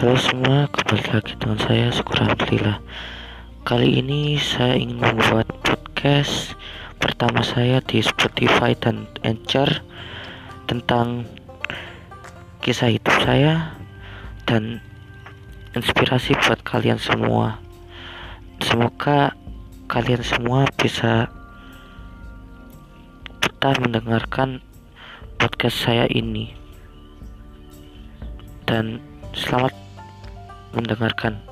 Halo semua, kembali lagi dengan saya Syukur Alhamdulillah. Kali ini saya ingin membuat podcast pertama saya di Spotify dan Anchor Tentang kisah hidup saya dan inspirasi buat kalian semua. Semoga kalian semua bisa betah mendengarkan podcast saya ini. Dan selamat mendengarkan